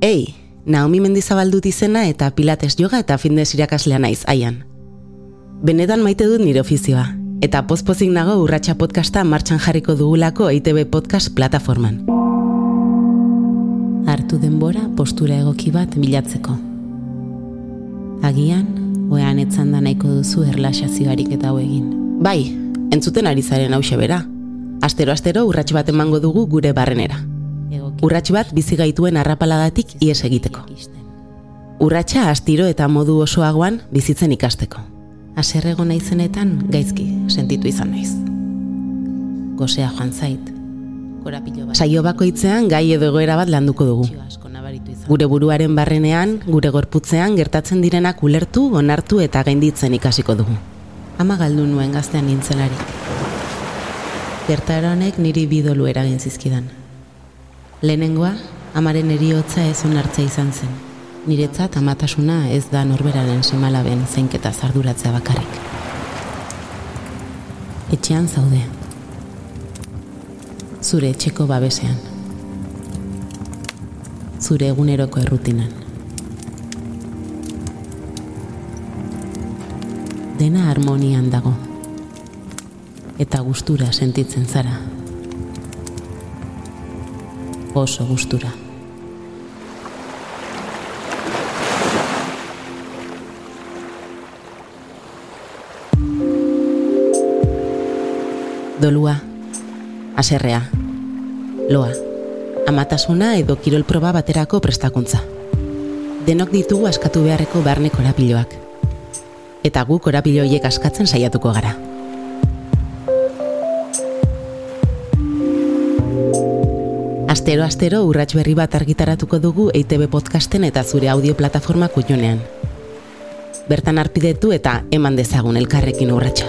Ei, Naomi Mendizabaldut izena eta Pilates yoga eta fitness irakaslea naiz aian. Benetan maite dut nire ofizioa, eta pozpozik nago urratxa podcasta martxan jarriko dugulako EITB podcast plataforman. Hartu denbora postura egoki bat bilatzeko. Agian, oean etzan da nahiko duzu erlaxazioarik eta egin. Bai, entzuten ari zaren hause bera. Astero-astero urrats bat emango dugu gure barrenera urrats bat bizi gaituen arrapaladatik ies egiteko. Urratsa astiro eta modu osoagoan bizitzen ikasteko. Aserrego naizenetan gaizki sentitu izan naiz. Gosea joan zait. Saio bakoitzean gai edo egoera bat landuko dugu. Gure buruaren barrenean, gure gorputzean gertatzen direnak ulertu, onartu eta gainditzen ikasiko dugu. Ama galdu nuen gaztean nintzelari. Gertara honek niri bidolu eragin zizkidan. Lehenengoa, amaren eriotza ez onartzea izan zen. Niretzat amatasuna ez da norberaren semalaben zeinketa zarduratzea bakarrik. Etxean zaude. Zure etxeko babesean. Zure eguneroko errutinan. Dena harmonian dago. Eta gustura sentitzen zara oso gustura. Dolua, aserrea, loa, amatasuna edo kirol proba baterako prestakuntza. Denok ditugu askatu beharreko barne korapiloak. Eta gu korapiloiek askatzen saiatuko gara. Astero astero urrats berri bat argitaratuko dugu EITB podcasten eta zure audio plataforma kutxonean. Bertan arpidetu eta eman dezagun elkarrekin urratsa.